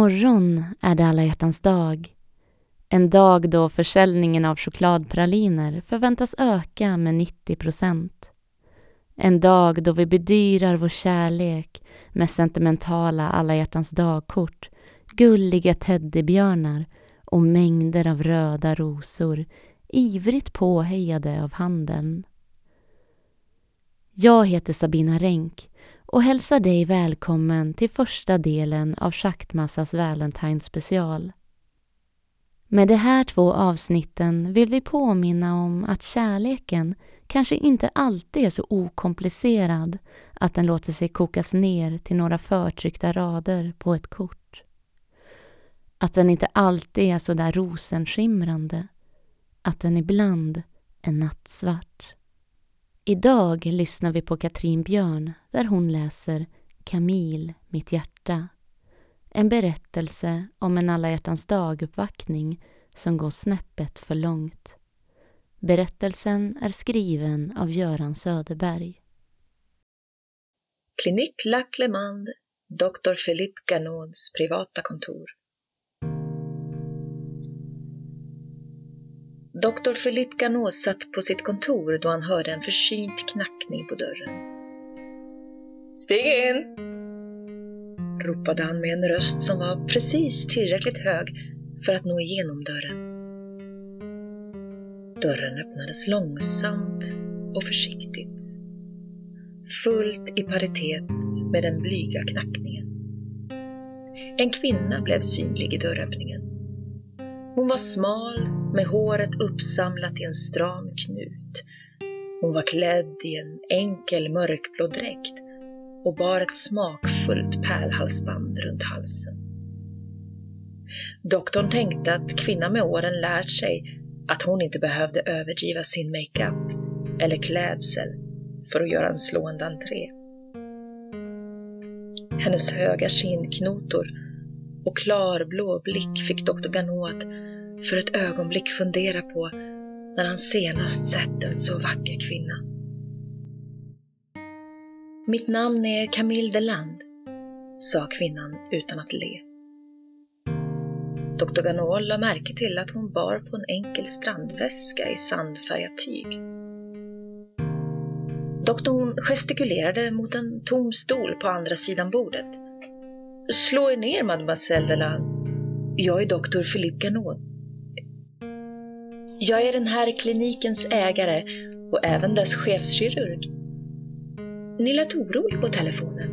Imorgon är det alla hjärtans dag. En dag då försäljningen av chokladpraliner förväntas öka med 90 procent. En dag då vi bedyrar vår kärlek med sentimentala alla hjärtans dagkort, gulliga teddybjörnar och mängder av röda rosor ivrigt påhejade av handeln. Jag heter Sabina Renk och hälsar dig välkommen till första delen av Schaktmassas Valentine special. Med de här två avsnitten vill vi påminna om att kärleken kanske inte alltid är så okomplicerad att den låter sig kokas ner till några förtryckta rader på ett kort. Att den inte alltid är så där rosenskimrande. Att den ibland är nattsvart. Idag lyssnar vi på Katrin Björn där hon läser Kamil, mitt hjärta. En berättelse om en alla hjärtans dag-uppvaktning som går snäppet för långt. Berättelsen är skriven av Göran Söderberg. Klinik Lac Lemande, Dr. Philippe Ganauds privata kontor. Doktor Philippe Ganot satt på sitt kontor då han hörde en försynt knackning på dörren. Stig in! ropade han med en röst som var precis tillräckligt hög för att nå igenom dörren. Dörren öppnades långsamt och försiktigt, fullt i paritet med den blyga knackningen. En kvinna blev synlig i dörröppningen. Hon var smal med håret uppsamlat i en stram knut. Hon var klädd i en enkel mörkblå dräkt och bar ett smakfullt pärlhalsband runt halsen. Doktorn tänkte att kvinnan med åren lärt sig att hon inte behövde överdriva sin makeup eller klädsel för att göra en slående entré. Hennes höga kindknotor och klarblå blick fick doktor Ganot för ett ögonblick fundera på när han senast sett en så vacker kvinna. Mitt namn är Camille Deland, sa kvinnan utan att le. Doktor Ganot lade märke till att hon bar på en enkel strandväska i sandfärgat tyg. Doktorn gestikulerade mot en tom stol på andra sidan bordet. Slå er ner, mademoiselle Deland. Jag är doktor Philippe Ganot. Jag är den här klinikens ägare och även dess chefskirurg. Ni lät orolig på telefonen.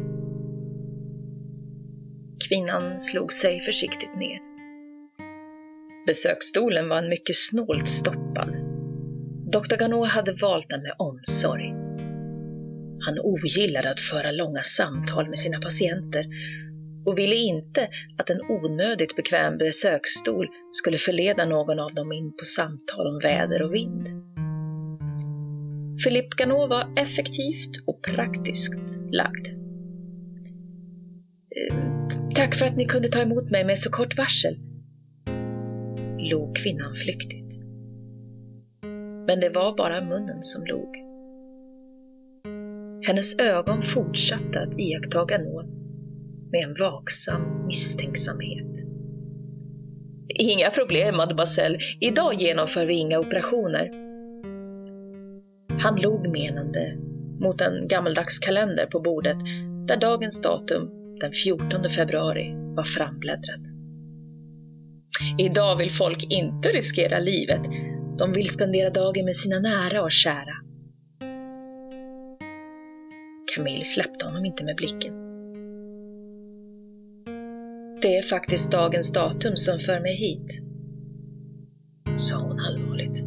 Kvinnan slog sig försiktigt ner. Besöksstolen var en mycket snålt stoppad. Dr. Ganot hade valt den med omsorg. Han ogillade att föra långa samtal med sina patienter och ville inte att en onödigt bekväm besöksstol skulle förleda någon av dem in på samtal om väder och vind. Philippe Ganot var effektivt och praktiskt lagd. Eh, tack för att ni kunde ta emot mig med så kort varsel, log kvinnan flyktigt. Men det var bara munnen som log. Hennes ögon fortsatte att iaktta Ganot med en vaksam misstänksamhet. Inga problem, mademoiselle. Idag genomför vi inga operationer. Han log menande mot en gammaldags kalender på bordet där dagens datum, den 14 februari, var frambläddrat. Idag vill folk inte riskera livet. De vill spendera dagen med sina nära och kära. Camille släppte honom inte med blicken. Det är faktiskt dagens datum som för mig hit, sa hon allvarligt.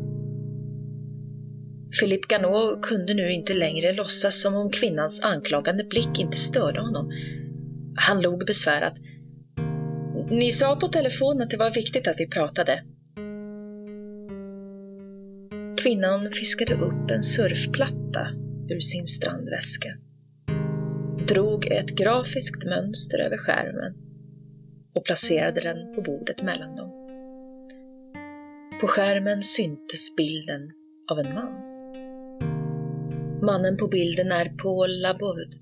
Philippe Ganot kunde nu inte längre låtsas som om kvinnans anklagande blick inte störde honom. Han log besvärat. Ni sa på telefon att det var viktigt att vi pratade. Kvinnan fiskade upp en surfplatta ur sin strandväska. Drog ett grafiskt mönster över skärmen och placerade den på bordet mellan dem. På skärmen syntes bilden av en man. Mannen på bilden är Paul Laborde,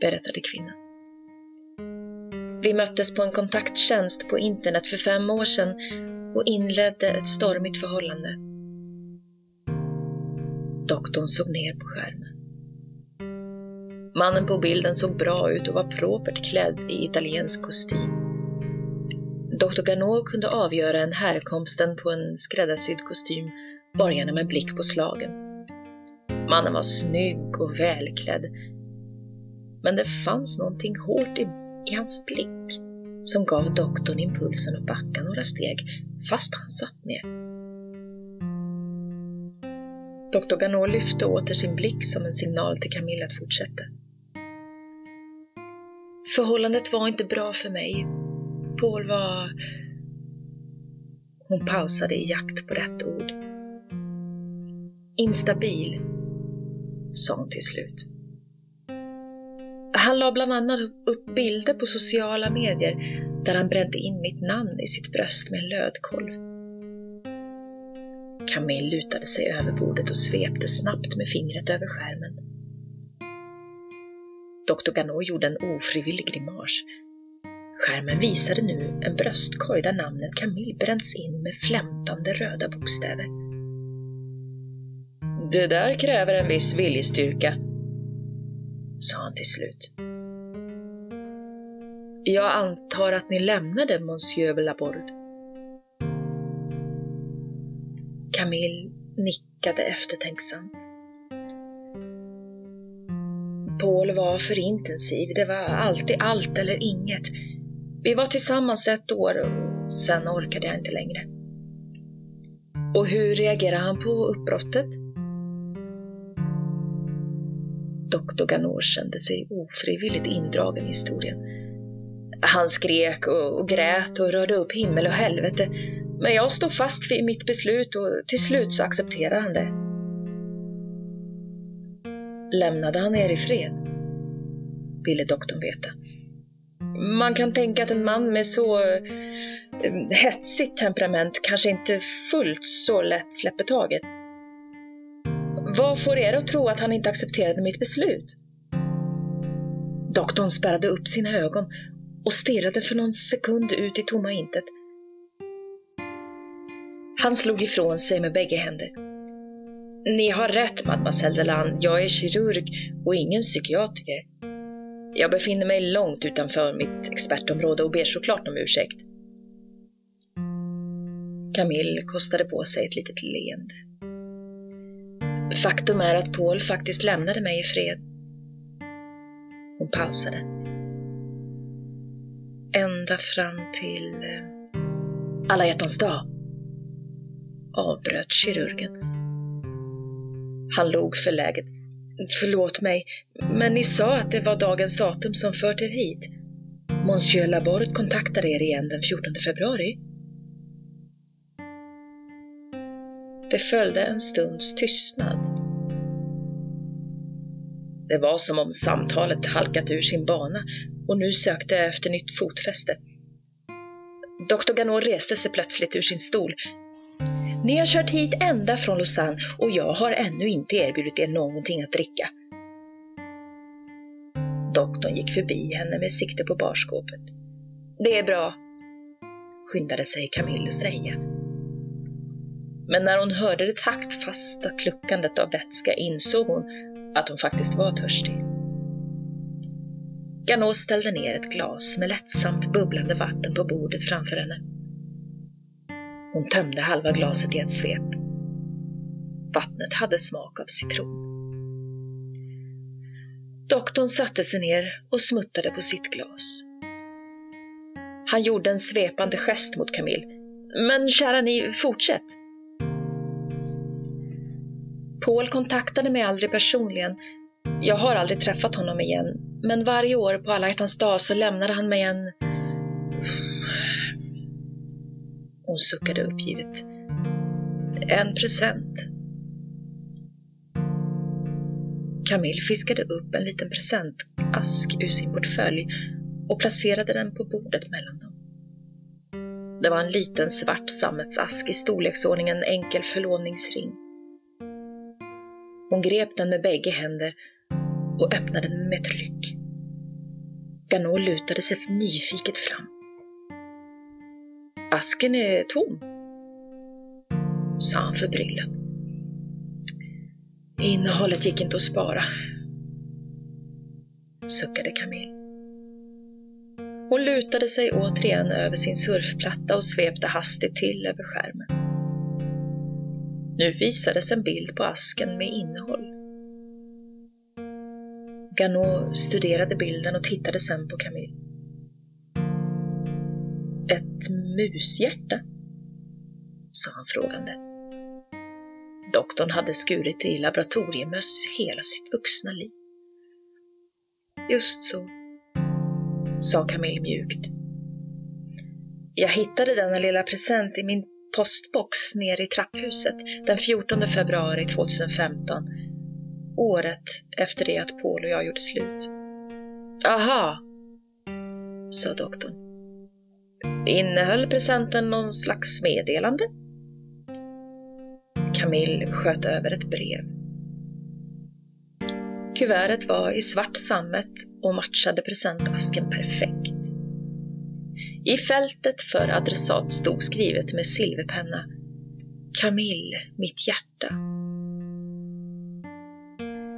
berättade kvinnan. Vi möttes på en kontakttjänst på internet för fem år sedan och inledde ett stormigt förhållande. Doktorn såg ner på skärmen. Mannen på bilden såg bra ut och var propert klädd i italiensk kostym. Dr. Ganot kunde avgöra en härkomsten på en skräddarsydd kostym bara genom en blick på slagen. Mannen var snygg och välklädd. Men det fanns någonting hårt i, i hans blick som gav doktorn impulsen att backa några steg fast han satt ner. Dr. Ganot lyfte åter sin blick som en signal till Camilla att fortsätta. Förhållandet var inte bra för mig. Paul var... Hon pausade i jakt på rätt ord. Instabil, sa hon till slut. Han la bland annat upp bilder på sociala medier där han bredde in mitt namn i sitt bröst med en lödkolv. Camille lutade sig över bordet och svepte snabbt med fingret över skärmen. Doktor Ganot gjorde en ofrivillig grimas. Skärmen visade nu en bröstkorg där namnet Camille bränts in med flämtande röda bokstäver. Det där kräver en viss viljestyrka, sa han till slut. Jag antar att ni lämnade Monsieur Laborde? Camille nickade eftertänksamt. Paul var för intensiv. Det var alltid allt eller inget. Vi var tillsammans ett år och sen orkade jag inte längre. Och hur reagerade han på uppbrottet? Doktor Ganor kände sig ofrivilligt indragen i historien. Han skrek och, och grät och rörde upp himmel och helvete. Men jag stod fast vid mitt beslut och till slut så accepterade han det. Lämnade han er i fred? Ville doktorn veta. Man kan tänka att en man med så eh, hetsigt temperament kanske inte fullt så lätt släpper taget. Vad får er att tro att han inte accepterade mitt beslut? Doktorn spärrade upp sina ögon och stirrade för någon sekund ut i tomma intet. Han slog ifrån sig med bägge händer. Ni har rätt, mademoiselle Deland, Jag är kirurg och ingen psykiatriker. Jag befinner mig långt utanför mitt expertområde och ber såklart om ursäkt. Camille kostade på sig ett litet leende. Faktum är att Paul faktiskt lämnade mig i fred. Hon pausade. Ända fram till eh, alla hjärtans dag, avbröt kirurgen. Han log förläget. Förlåt mig, men ni sa att det var dagens datum som fört er hit. Monsieur Laborde kontaktade er igen den 14 februari. Det följde en stunds tystnad. Det var som om samtalet halkat ur sin bana och nu sökte efter nytt fotfäste. Doktor Ganot reste sig plötsligt ur sin stol. Ni har kört hit ända från Lausanne och jag har ännu inte erbjudit er någonting att dricka. Doktorn gick förbi henne med sikte på barskåpet. Det är bra, skyndade sig Camille att säga. Men när hon hörde det taktfasta kluckandet av vätska insåg hon att hon faktiskt var törstig. Ganot ställde ner ett glas med lättsamt bubblande vatten på bordet framför henne. Hon tömde halva glaset i ett svep. Vattnet hade smak av citron. Doktorn satte sig ner och smuttade på sitt glas. Han gjorde en svepande gest mot Camille. Men kära ni, fortsätt! Paul kontaktade mig aldrig personligen. Jag har aldrig träffat honom igen, men varje år på alla hjärtans dag så lämnade han mig en... Hon suckade uppgivet. En present. Camille fiskade upp en liten presentask ur sin portfölj och placerade den på bordet mellan dem. Det var en liten svart sammetsask i storleksordningen enkel förlovningsring. Hon grep den med bägge händer och öppnade den med ett ryck. Ganot lutade sig nyfiket fram. Asken är tom, sa han förbryllat. Innehållet gick inte att spara, suckade Camille. Hon lutade sig återigen över sin surfplatta och svepte hastigt till över skärmen. Nu visades en bild på asken med innehåll. Ganot studerade bilden och tittade sen på Camille. Ett mushjärta? sa han frågande. Doktorn hade skurit i laboratoriemöss hela sitt vuxna liv. Just så, sa Camille mjukt. Jag hittade denna lilla present i min postbox nere i trapphuset den 14 februari 2015. Året efter det att Paul och jag gjorde slut. Aha, sa doktorn. Innehöll presenten någon slags meddelande? Camille sköt över ett brev. Kuvertet var i svart sammet och matchade presentasken perfekt. I fältet för adressat stod skrivet med silverpenna Camille, mitt hjärta.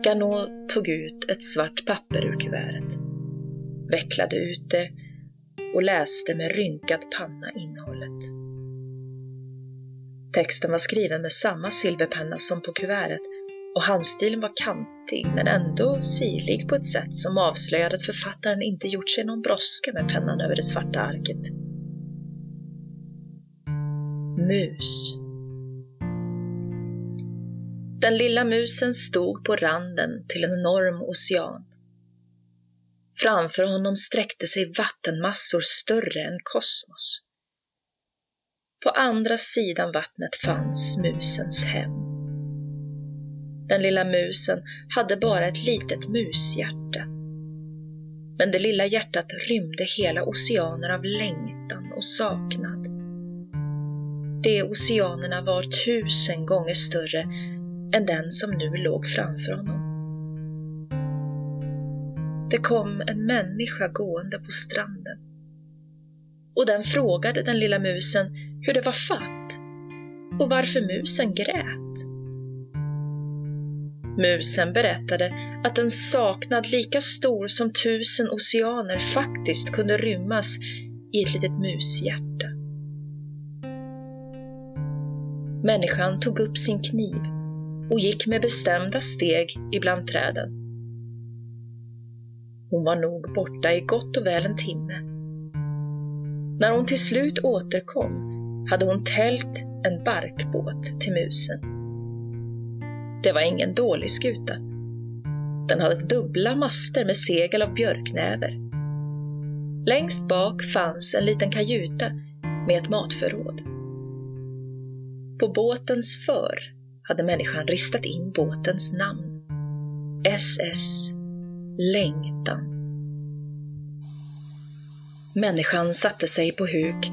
Ganot tog ut ett svart papper ur kuvertet, vecklade ut det och läste med rynkad panna innehållet. Texten var skriven med samma silverpenna som på kuvertet och handstilen var kantig men ändå sirlig på ett sätt som avslöjade att författaren inte gjort sig någon brådska med pennan över det svarta arket. Mus. Den lilla musen stod på randen till en enorm ocean. Framför honom sträckte sig vattenmassor större än kosmos. På andra sidan vattnet fanns musens hem. Den lilla musen hade bara ett litet mushjärta. Men det lilla hjärtat rymde hela oceaner av längtan och saknad. De oceanerna var tusen gånger större än den som nu låg framför honom. Det kom en människa gående på stranden och den frågade den lilla musen hur det var fatt och varför musen grät. Musen berättade att en saknad lika stor som tusen oceaner faktiskt kunde rymmas i ett litet mushjärta. Människan tog upp sin kniv och gick med bestämda steg ibland träden. Hon var nog borta i gott och väl en timme. När hon till slut återkom hade hon tält en barkbåt till musen. Det var ingen dålig skuta. Den hade dubbla master med segel av björknäver. Längst bak fanns en liten kajuta med ett matförråd. På båtens för hade människan ristat in båtens namn. SS Längtan. Människan satte sig på huk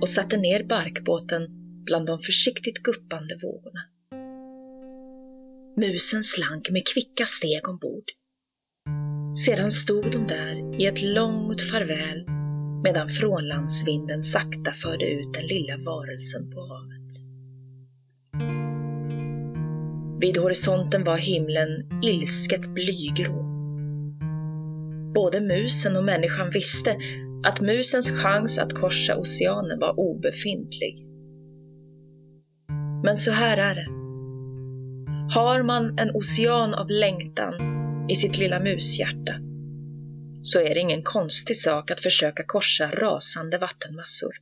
och satte ner barkbåten bland de försiktigt guppande vågorna. Musen slank med kvicka steg ombord. Sedan stod de där i ett långt farväl medan frånlandsvinden sakta förde ut den lilla varelsen på havet. Vid horisonten var himlen ilsket blygrå. Både musen och människan visste att musens chans att korsa oceanen var obefintlig. Men så här är det. Har man en ocean av längtan i sitt lilla mushjärta så är det ingen konstig sak att försöka korsa rasande vattenmassor.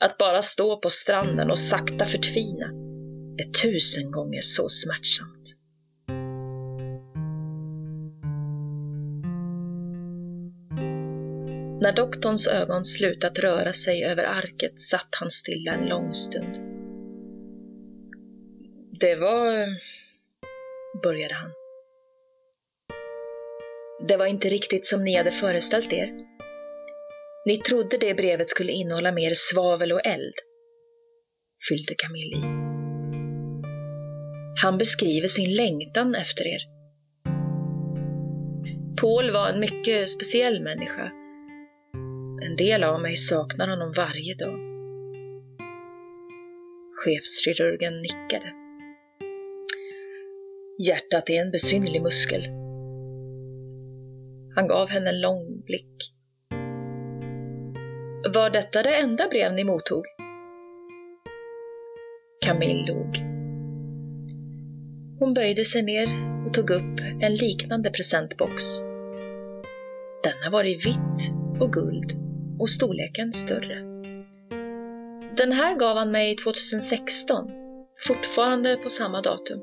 Att bara stå på stranden och sakta förtvina är tusen gånger så smärtsamt. När doktorns ögon slutat röra sig över arket satt han stilla en lång stund. Det var... började han. Det var inte riktigt som ni hade föreställt er. Ni trodde det brevet skulle innehålla mer svavel och eld, fyllde Camille i. Han beskriver sin längtan efter er. Paul var en mycket speciell människa. En del av mig saknar honom varje dag. Chefskirurgen nickade. Hjärtat är en besynnerlig muskel. Han gav henne en lång blick. Var detta det enda brev ni mottog? Camille log. Hon böjde sig ner och tog upp en liknande presentbox. Denna var i vitt och guld och storleken större. Den här gav han mig 2016, fortfarande på samma datum.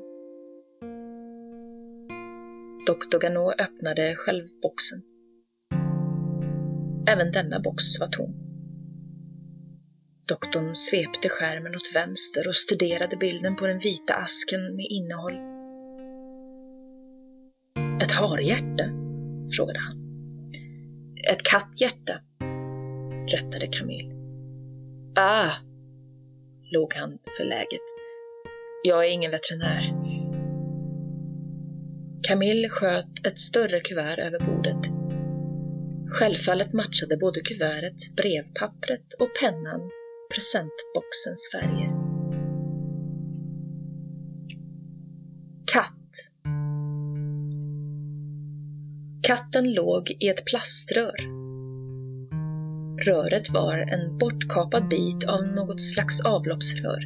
Dr. Ganot öppnade själv boxen. Även denna box var tom. Doktorn svepte skärmen åt vänster och studerade bilden på den vita asken med innehåll. Ett harhjärta? frågade han. Ett katthjärta, rättade Camille. Ah, log han förläget. Jag är ingen veterinär. Camille sköt ett större kuvert över bordet. Självfallet matchade både kuvertet, brevpappret och pennan presentboxens färger. Katt Katten låg i ett plaströr. Röret var en bortkapad bit av något slags avloppsrör.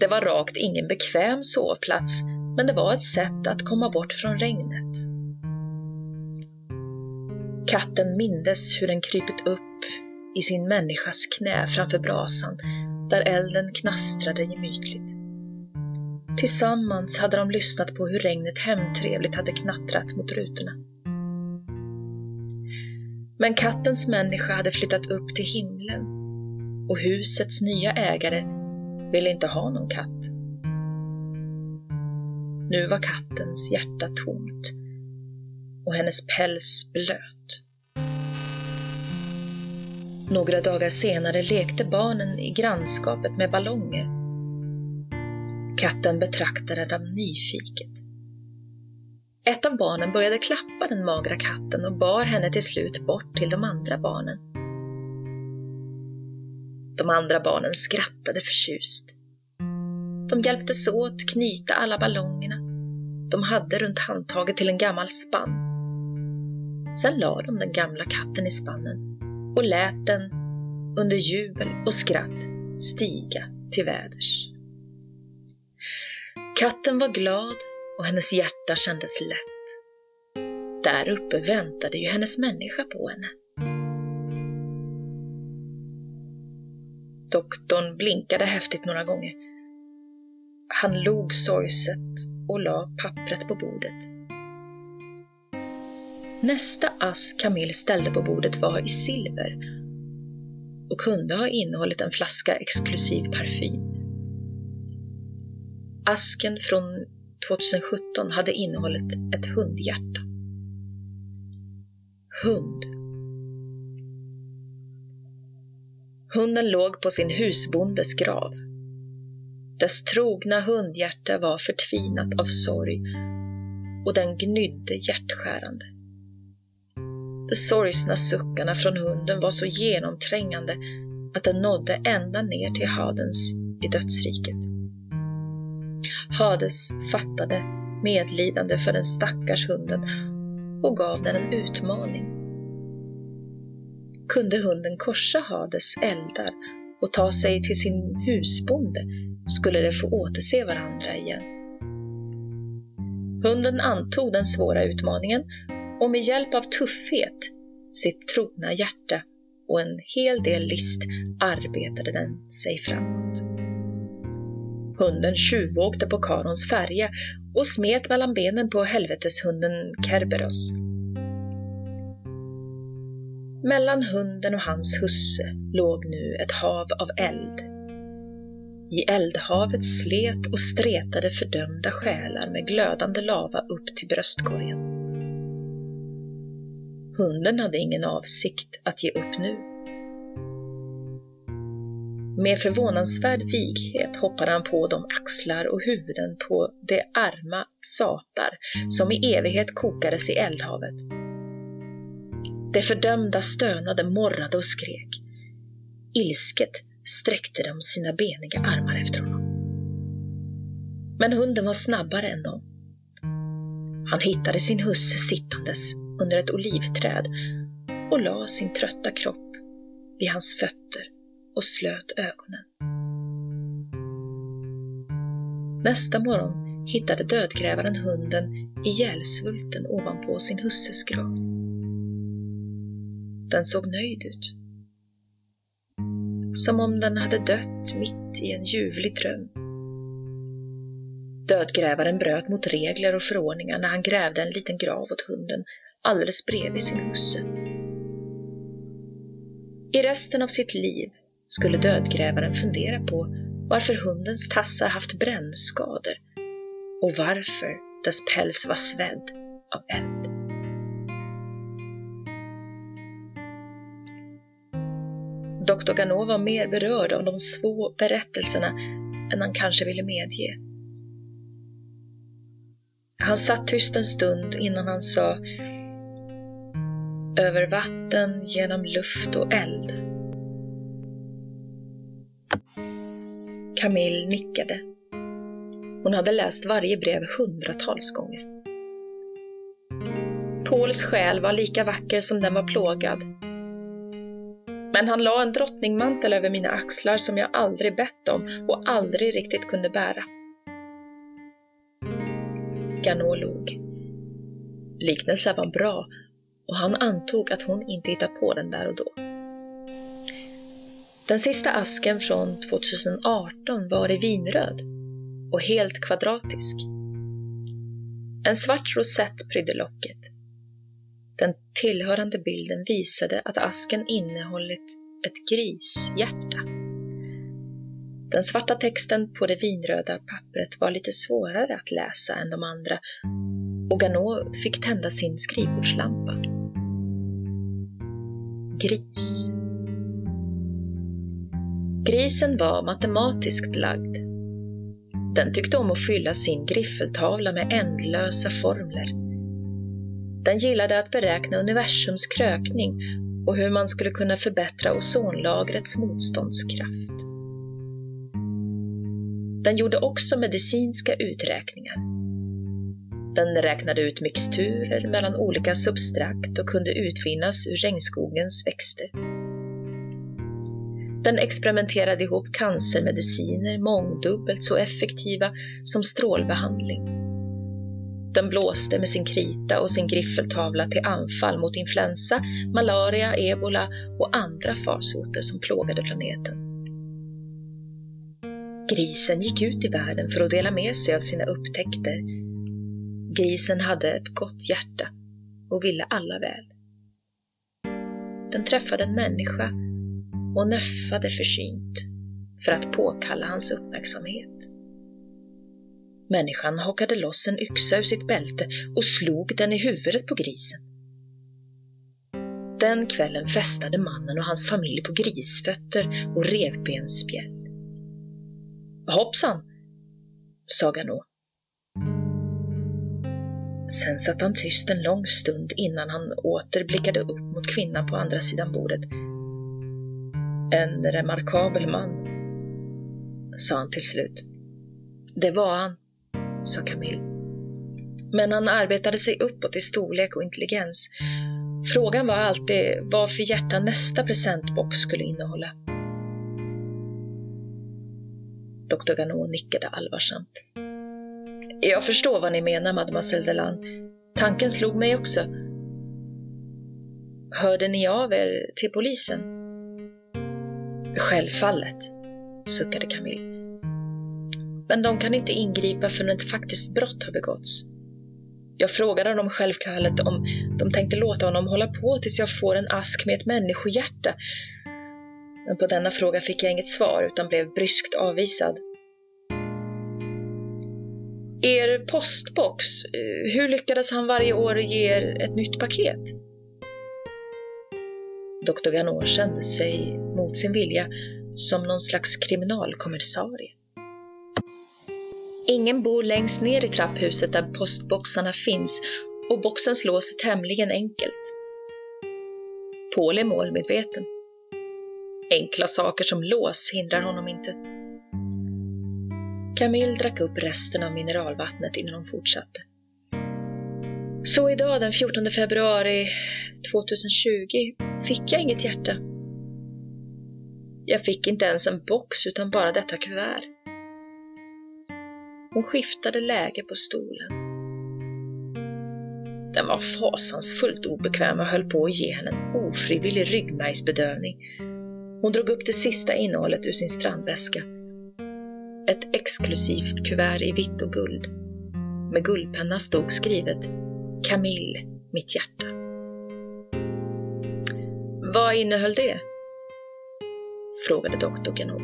Det var rakt ingen bekväm sovplats, men det var ett sätt att komma bort från regnet. Katten mindes hur den krypit upp i sin människas knä framför brasan, där elden knastrade gemytligt. Tillsammans hade de lyssnat på hur regnet hemtrevligt hade knattrat mot rutorna. Men kattens människa hade flyttat upp till himlen och husets nya ägare ville inte ha någon katt. Nu var kattens hjärta tomt och hennes päls blöt. Några dagar senare lekte barnen i grannskapet med ballonger. Katten betraktade dem nyfiket. Ett av barnen började klappa den magra katten och bar henne till slut bort till de andra barnen. De andra barnen skrattade förtjust. De hjälptes åt knyta alla ballongerna de hade runt handtaget till en gammal spann. Sen la de den gamla katten i spannen och lät den under jubel och skratt stiga till väders. Katten var glad och hennes hjärta kändes lätt. Där uppe väntade ju hennes människa på henne. Doktorn blinkade häftigt några gånger. Han log sorgset och la pappret på bordet. Nästa ask Camille ställde på bordet var i silver och kunde ha innehållit en flaska exklusiv parfym. Asken från 2017 hade innehållit ett hundhjärta. Hund. Hunden låg på sin husbondes grav. Dess trogna hundhjärta var förtvinat av sorg och den gnydde hjärtskärande. De sorgsna suckarna från hunden var så genomträngande att den nådde ända ner till Hadens i dödsriket. Hades fattade medlidande för den stackars hunden och gav den en utmaning. Kunde hunden korsa Hades eldar och ta sig till sin husbonde skulle de få återse varandra igen. Hunden antog den svåra utmaningen och med hjälp av tuffhet, sitt trogna hjärta och en hel del list arbetade den sig framåt. Hunden tjuvåkte på Karons färja och smet mellan benen på helveteshunden Kerberos. Mellan hunden och hans husse låg nu ett hav av eld. I eldhavet slet och stretade fördömda själar med glödande lava upp till bröstkorgen. Hunden hade ingen avsikt att ge upp nu. Med förvånansvärd vighet hoppade han på de axlar och huvuden på de arma satar som i evighet kokades i eldhavet. De fördömda stönade, morrade och skrek. Ilsket sträckte de sina beniga armar efter honom. Men hunden var snabbare än dem. Han hittade sin husse sittandes under ett olivträd och la sin trötta kropp vid hans fötter och slöt ögonen. Nästa morgon hittade dödgrävaren hunden ihjälsvulten ovanpå sin husses grav. Den såg nöjd ut. Som om den hade dött mitt i en ljuvlig dröm. Dödgrävaren bröt mot regler och förordningar när han grävde en liten grav åt hunden alldeles bredvid sin husse. I resten av sitt liv skulle dödgrävaren fundera på varför hundens tassar haft brännskador och varför dess päls var svedd av eld. Doktor Ganot var mer berörd av de svå berättelserna än han kanske ville medge. Han satt tyst en stund innan han sa över vatten, genom luft och eld. Camille nickade. Hon hade läst varje brev hundratals gånger. Pauls själ var lika vacker som den var plågad. Men han la en drottningmantel över mina axlar som jag aldrig bett om och aldrig riktigt kunde bära. Ganot log. Liknelsen var bra och han antog att hon inte hittat på den där och då. Den sista asken från 2018 var i vinröd och helt kvadratisk. En svart rosett prydde locket. Den tillhörande bilden visade att asken innehållit ett grishjärta. Den svarta texten på det vinröda pappret var lite svårare att läsa än de andra och Ganot fick tända sin skrivbordslampa. Gris Grisen var matematiskt lagd. Den tyckte om att fylla sin griffeltavla med ändlösa formler. Den gillade att beräkna universums krökning och hur man skulle kunna förbättra ozonlagrets motståndskraft. Den gjorde också medicinska uträkningar. Den räknade ut mixturer mellan olika substrakt och kunde utvinnas ur regnskogens växter. Den experimenterade ihop cancermediciner mångdubbelt så effektiva som strålbehandling. Den blåste med sin krita och sin griffeltavla till anfall mot influensa, malaria, ebola och andra farsoter som plågade planeten. Grisen gick ut i världen för att dela med sig av sina upptäckter. Grisen hade ett gott hjärta och ville alla väl. Den träffade en människa och nöffade försynt för att påkalla hans uppmärksamhet. Människan hakade loss en yxa ur sitt bälte och slog den i huvudet på grisen. Den kvällen festade mannen och hans familj på grisfötter och revbensspjäll. Hoppsan, sa Ganot. Sen satt han tyst en lång stund innan han åter blickade upp mot kvinnan på andra sidan bordet en remarkabel man, sa han till slut. Det var han, sa Camille. Men han arbetade sig uppåt i storlek och intelligens. Frågan var alltid vad för hjärta nästa presentbox skulle innehålla. Dr. Ganot nickade allvarsamt. Jag förstår vad ni menar, mademoiselle Delan. Tanken slog mig också. Hörde ni av er till polisen? Självfallet, suckade Camille. Men de kan inte ingripa förrän ett faktiskt brott har begåtts. Jag frågade dem självklart om de tänkte låta honom hålla på tills jag får en ask med ett människohjärta. Men på denna fråga fick jag inget svar utan blev bryskt avvisad. Er postbox, eh, hur lyckades han varje år ge er ett nytt paket? Doktor Ganot kände sig mot sin vilja som någon slags kriminalkommissarie. Ingen bor längst ner i trapphuset där postboxarna finns och boxens lås är tämligen enkelt. Paul är målmedveten. Enkla saker som lås hindrar honom inte. Camille drack upp resten av mineralvattnet innan hon fortsatte. Så idag den 14 februari 2020 fick jag inget hjärta. Jag fick inte ens en box utan bara detta kuvert. Hon skiftade läge på stolen. Den var fasansfullt obekväm och höll på att ge henne en ofrivillig ryggmärgsbedövning. Hon drog upp det sista innehållet ur sin strandväska. Ett exklusivt kuvert i vitt och guld. Med guldpenna stod skrivet Camille, mitt hjärta. Vad innehöll det? frågade doktor Ganon.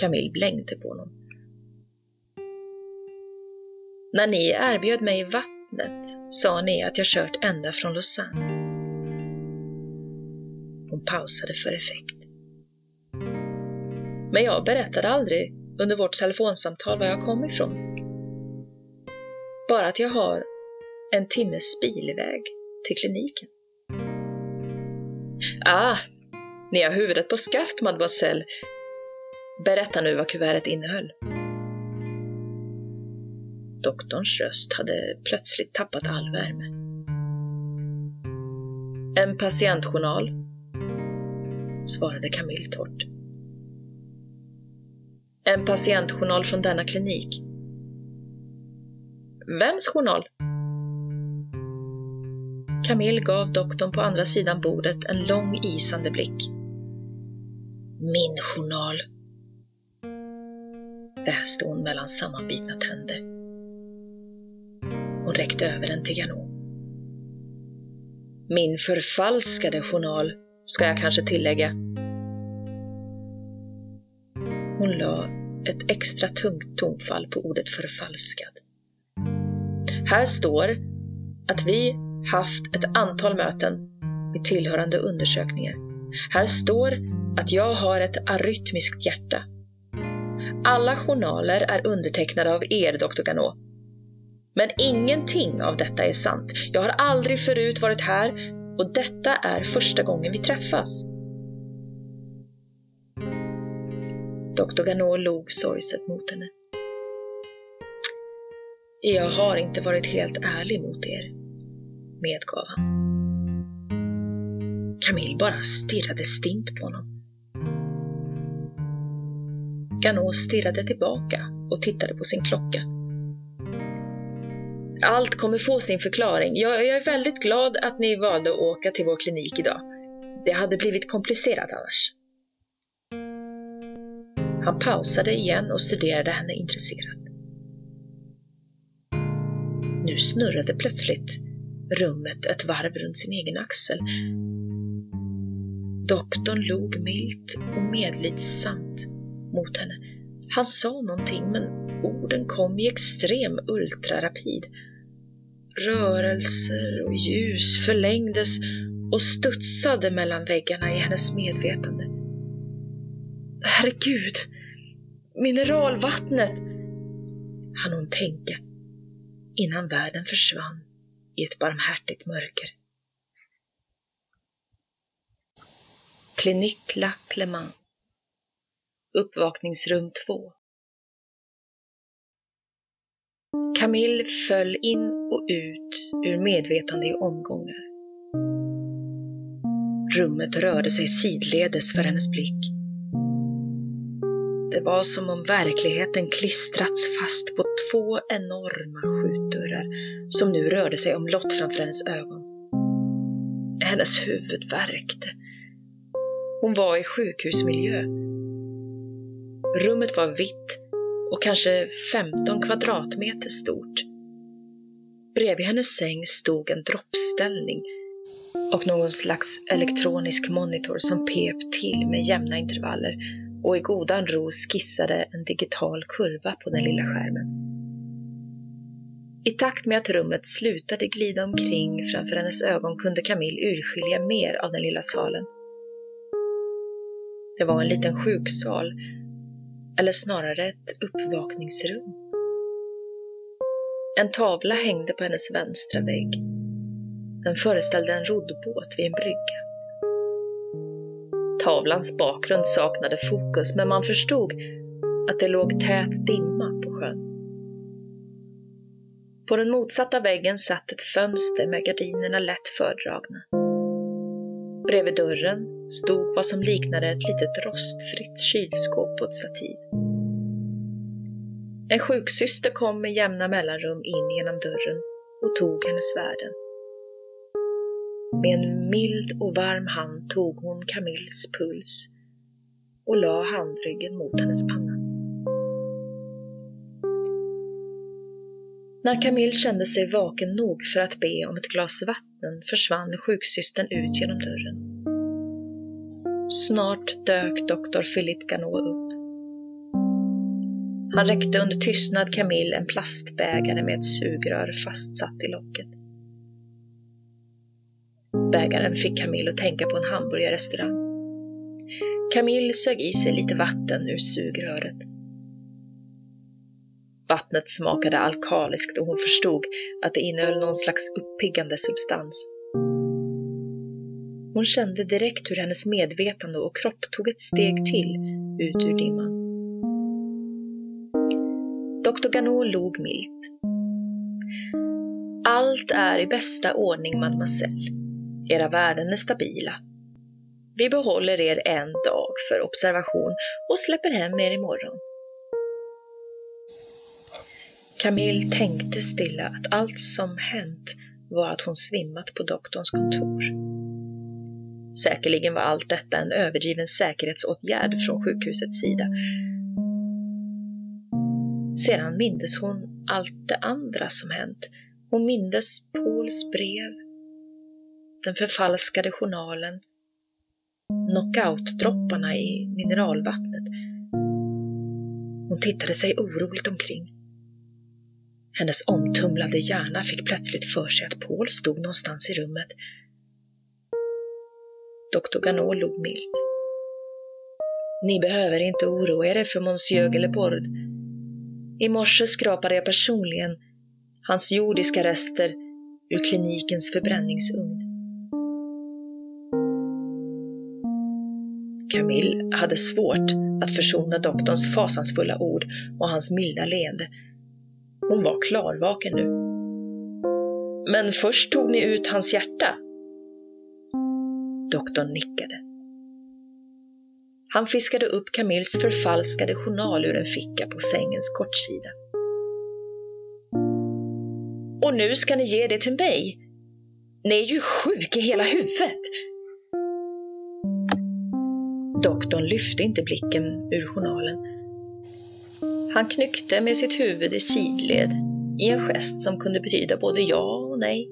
Camille blängde på honom. När ni erbjöd mig vattnet sa ni att jag kört ända från Lausanne. Hon pausade för effekt. Men jag berättade aldrig under vårt telefonsamtal var jag kom ifrån. Bara att jag har en timmes bilväg till kliniken. Ah, ni har huvudet på skaft, mademoiselle. Berätta nu vad kuvertet innehöll. Doktorns röst hade plötsligt tappat all värme. En patientjournal, svarade Camille torrt. En patientjournal från denna klinik. Vems journal? Camille gav doktorn på andra sidan bordet en lång isande blick. Min journal, väste hon mellan sammanbitna tänder. Hon räckte över den till Ganon. Min förfalskade journal, ska jag kanske tillägga. Hon la ett extra tungt tonfall på ordet förfalskad. Här står att vi haft ett antal möten med tillhörande undersökningar. Här står att jag har ett arytmiskt hjärta. Alla journaler är undertecknade av er, Dr. Ganot. Men ingenting av detta är sant. Jag har aldrig förut varit här och detta är första gången vi träffas. Dr. Ganot log sorgset mot henne. Jag har inte varit helt ärlig mot er, medgav han. Camille bara stirrade stint på honom. Ganot stirrade tillbaka och tittade på sin klocka. Allt kommer få sin förklaring. Jag, jag är väldigt glad att ni valde att åka till vår klinik idag. Det hade blivit komplicerat annars. Han pausade igen och studerade henne intresserat. Nu snurrade plötsligt rummet ett varv runt sin egen axel. Doktorn log milt och medlidsamt mot henne. Han sa någonting men orden kom i extrem ultrarapid. Rörelser och ljus förlängdes och studsade mellan väggarna i hennes medvetande. Herregud! Mineralvattnet! hann hon tänka innan världen försvann i ett barmhärtigt mörker. Clinique La Clément Uppvakningsrum 2 Camille föll in och ut ur medvetande i omgångar. Rummet rörde sig sidledes för hennes blick. Det var som om verkligheten klistrats fast på två enorma skjutdörrar som nu rörde sig omlott framför hennes ögon. Hennes huvud värkte. Hon var i sjukhusmiljö. Rummet var vitt och kanske 15 kvadratmeter stort. Bredvid hennes säng stod en droppställning och någon slags elektronisk monitor som pep till med jämna intervaller och i godan ro skissade en digital kurva på den lilla skärmen. I takt med att rummet slutade glida omkring framför hennes ögon kunde Camille urskilja mer av den lilla salen. Det var en liten sjuksal, eller snarare ett uppvakningsrum. En tavla hängde på hennes vänstra vägg. Den föreställde en roddbåt vid en brygga. Tavlans bakgrund saknade fokus, men man förstod att det låg tät dimma på sjön. På den motsatta väggen satt ett fönster med gardinerna lätt fördragna. Bredvid dörren stod vad som liknade ett litet rostfritt kylskåp på ett stativ. En sjuksyster kom med jämna mellanrum in genom dörren och tog hennes värden. Med en mild och varm hand tog hon Camilles puls och la handryggen mot hennes panna. När Camille kände sig vaken nog för att be om ett glas vatten försvann sjuksystern ut genom dörren. Snart dök doktor Philippe Ganot upp. Han räckte under tystnad Camille en plastbägare med ett sugrör fastsatt i locket. Bägaren fick Camille att tänka på en hamburgerrestaurang. Camille sög i sig lite vatten ur sugröret. Vattnet smakade alkaliskt och hon förstod att det innehöll någon slags uppiggande substans. Hon kände direkt hur hennes medvetande och kropp tog ett steg till ut ur dimman. Dr. Ganot log milt. Allt är i bästa ordning, mademoiselle. Era värden är stabila. Vi behåller er en dag för observation och släpper hem er imorgon. Camille tänkte stilla att allt som hänt var att hon svimmat på doktorns kontor. Säkerligen var allt detta en överdriven säkerhetsåtgärd från sjukhusets sida. Sedan mindes hon allt det andra som hänt. Hon mindes Pauls brev, den förfalskade journalen, knockoutdropparna i mineralvattnet. Hon tittade sig oroligt omkring. Hennes omtumlade hjärna fick plötsligt för sig att Paul stod någonstans i rummet. Doktor Ganot log milt. Ni behöver inte oroa er för Monsieur Gellepord. I morse skrapade jag personligen hans jordiska rester ur klinikens förbränningsugn. Camille hade svårt att försona doktorns fasansfulla ord och hans milda leende. Hon var klarvaken nu. Men först tog ni ut hans hjärta? Doktorn nickade. Han fiskade upp Camilles förfalskade journal ur en ficka på sängens kortsida. Och nu ska ni ge det till mig? Ni är ju sjuk i hela huvudet! Doktorn lyfte inte blicken ur journalen. Han knyckte med sitt huvud i sidled i en gest som kunde betyda både ja och nej.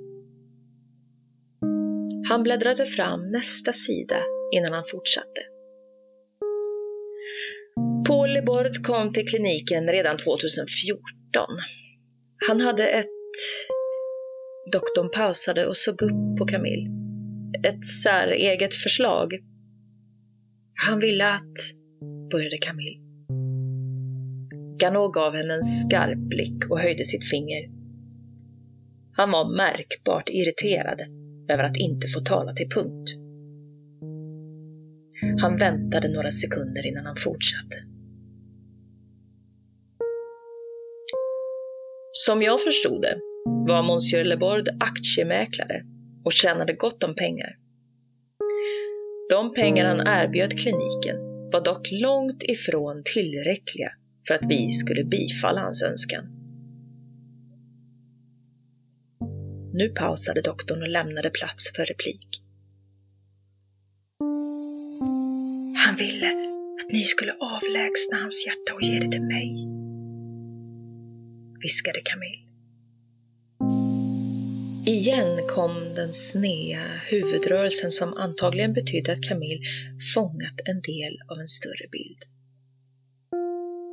Han bläddrade fram nästa sida innan han fortsatte. Paul Lebord kom till kliniken redan 2014. Han hade ett... Doktorn pausade och såg upp på Camille. Ett säreget förslag han ville att... började Camille. Ganot gav henne en skarp blick och höjde sitt finger. Han var märkbart irriterad över att inte få tala till punkt. Han väntade några sekunder innan han fortsatte. Som jag förstod det var Monsieur Lebord aktiemäklare och tjänade gott om pengar. De pengar han erbjöd kliniken var dock långt ifrån tillräckliga för att vi skulle bifalla hans önskan. Nu pausade doktorn och lämnade plats för replik. Han ville att ni skulle avlägsna hans hjärta och ge det till mig, viskade Camille. Igen kom den snea huvudrörelsen som antagligen betydde att Camille fångat en del av en större bild.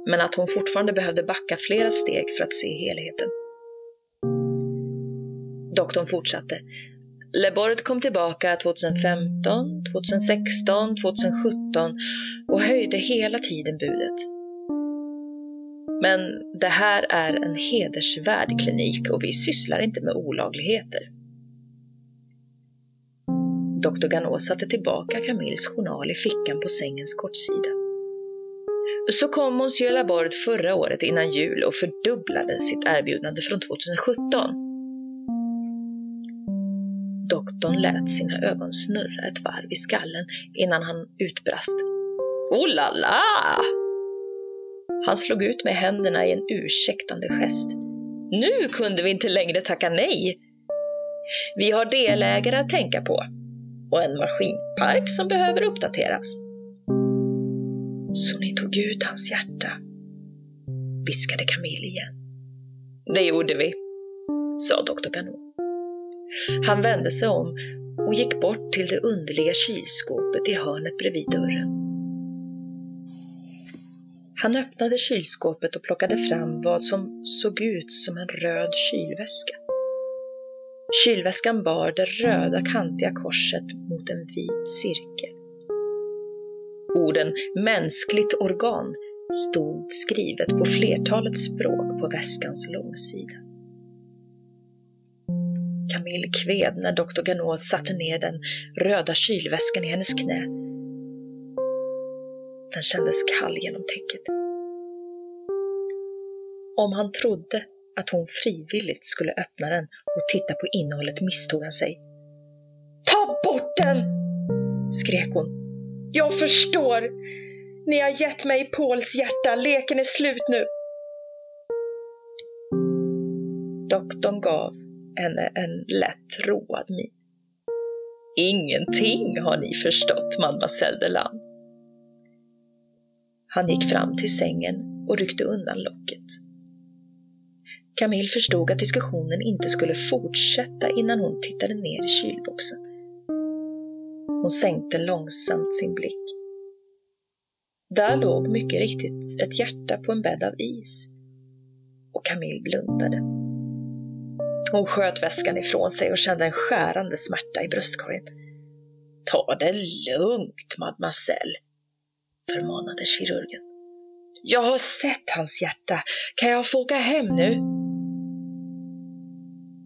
Men att hon fortfarande behövde backa flera steg för att se helheten. Doktorn fortsatte. Lebord kom tillbaka 2015, 2016, 2017 och höjde hela tiden budet. Men det här är en hedersvärd klinik och vi sysslar inte med olagligheter. Dr. Ganot satte tillbaka Camilles journal i fickan på sängens kortsida. Så kom Monsieur Laborde förra året innan jul och fördubblade sitt erbjudande från 2017. Doktorn lät sina ögon snurra ett varv i skallen innan han utbrast. Oh la la! Han slog ut med händerna i en ursäktande gest. Nu kunde vi inte längre tacka nej. Vi har delägare att tänka på och en maskinpark som behöver uppdateras. Så ni tog ut hans hjärta? viskade Camille igen. Det gjorde vi, sa doktor Ganot. Han vände sig om och gick bort till det underliga kylskåpet i hörnet bredvid dörren. Han öppnade kylskåpet och plockade fram vad som såg ut som en röd kylväska. Kylväskan bar det röda kantiga korset mot en vit cirkel. Orden ”mänskligt organ” stod skrivet på flertalet språk på väskans långsida. Camille kved när doktor Ganot satte ner den röda kylväskan i hennes knä. Den kändes kall genom täcket. Om han trodde att hon frivilligt skulle öppna den och titta på innehållet misstog han sig. Ta bort den! skrek hon. Jag förstår. Ni har gett mig Pauls hjärta. Leken är slut nu. Doktorn gav henne en lätt road min. Ingenting har ni förstått, mademoiselle Deland. Han gick fram till sängen och ryckte undan locket. Camille förstod att diskussionen inte skulle fortsätta innan hon tittade ner i kylboxen. Hon sänkte långsamt sin blick. Där låg mycket riktigt ett hjärta på en bädd av is. Och Camille blundade. Hon sköt väskan ifrån sig och kände en skärande smärta i bröstkorgen. Ta det lugnt, mademoiselle, förmanade kirurgen. Jag har sett hans hjärta. Kan jag få åka hem nu?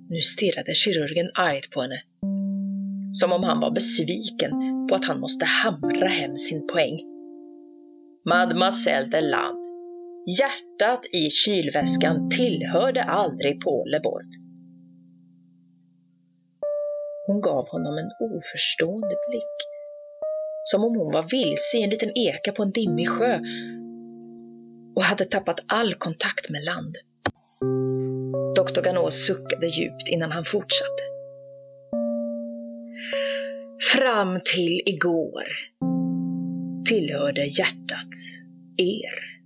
Nu stirrade kirurgen argt på henne. Som om han var besviken på att han måste hamra hem sin poäng. Mademoiselle Deland, hjärtat i kylväskan tillhörde aldrig Paul Lebord. Hon gav honom en oförstående blick. Som om hon var vilse i en liten eka på en dimmig sjö och hade tappat all kontakt med land. Doktor Ganot suckade djupt innan han fortsatte. Fram till igår tillhörde hjärtat er.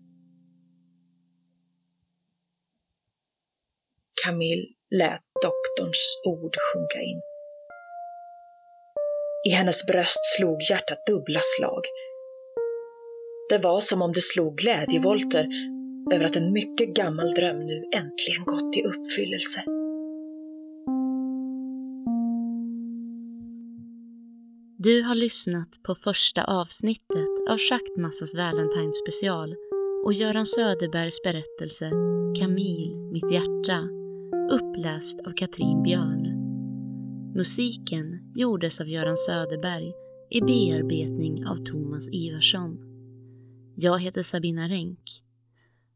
Camille lät doktorns ord sjunka in. I hennes bröst slog hjärtat dubbla slag. Det var som om det slog glädjevolter över att en mycket gammal dröm nu äntligen gått i uppfyllelse. Du har lyssnat på första avsnittet av Schaktmassas Valentine special och Göran Söderbergs berättelse Camille, mitt hjärta, uppläst av Katrin Björn. Musiken gjordes av Göran Söderberg i bearbetning av Thomas Ivarsson. Jag heter Sabina Renk.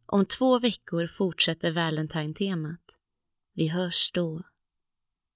Om två veckor fortsätter Valentine-temat. Vi hörs då.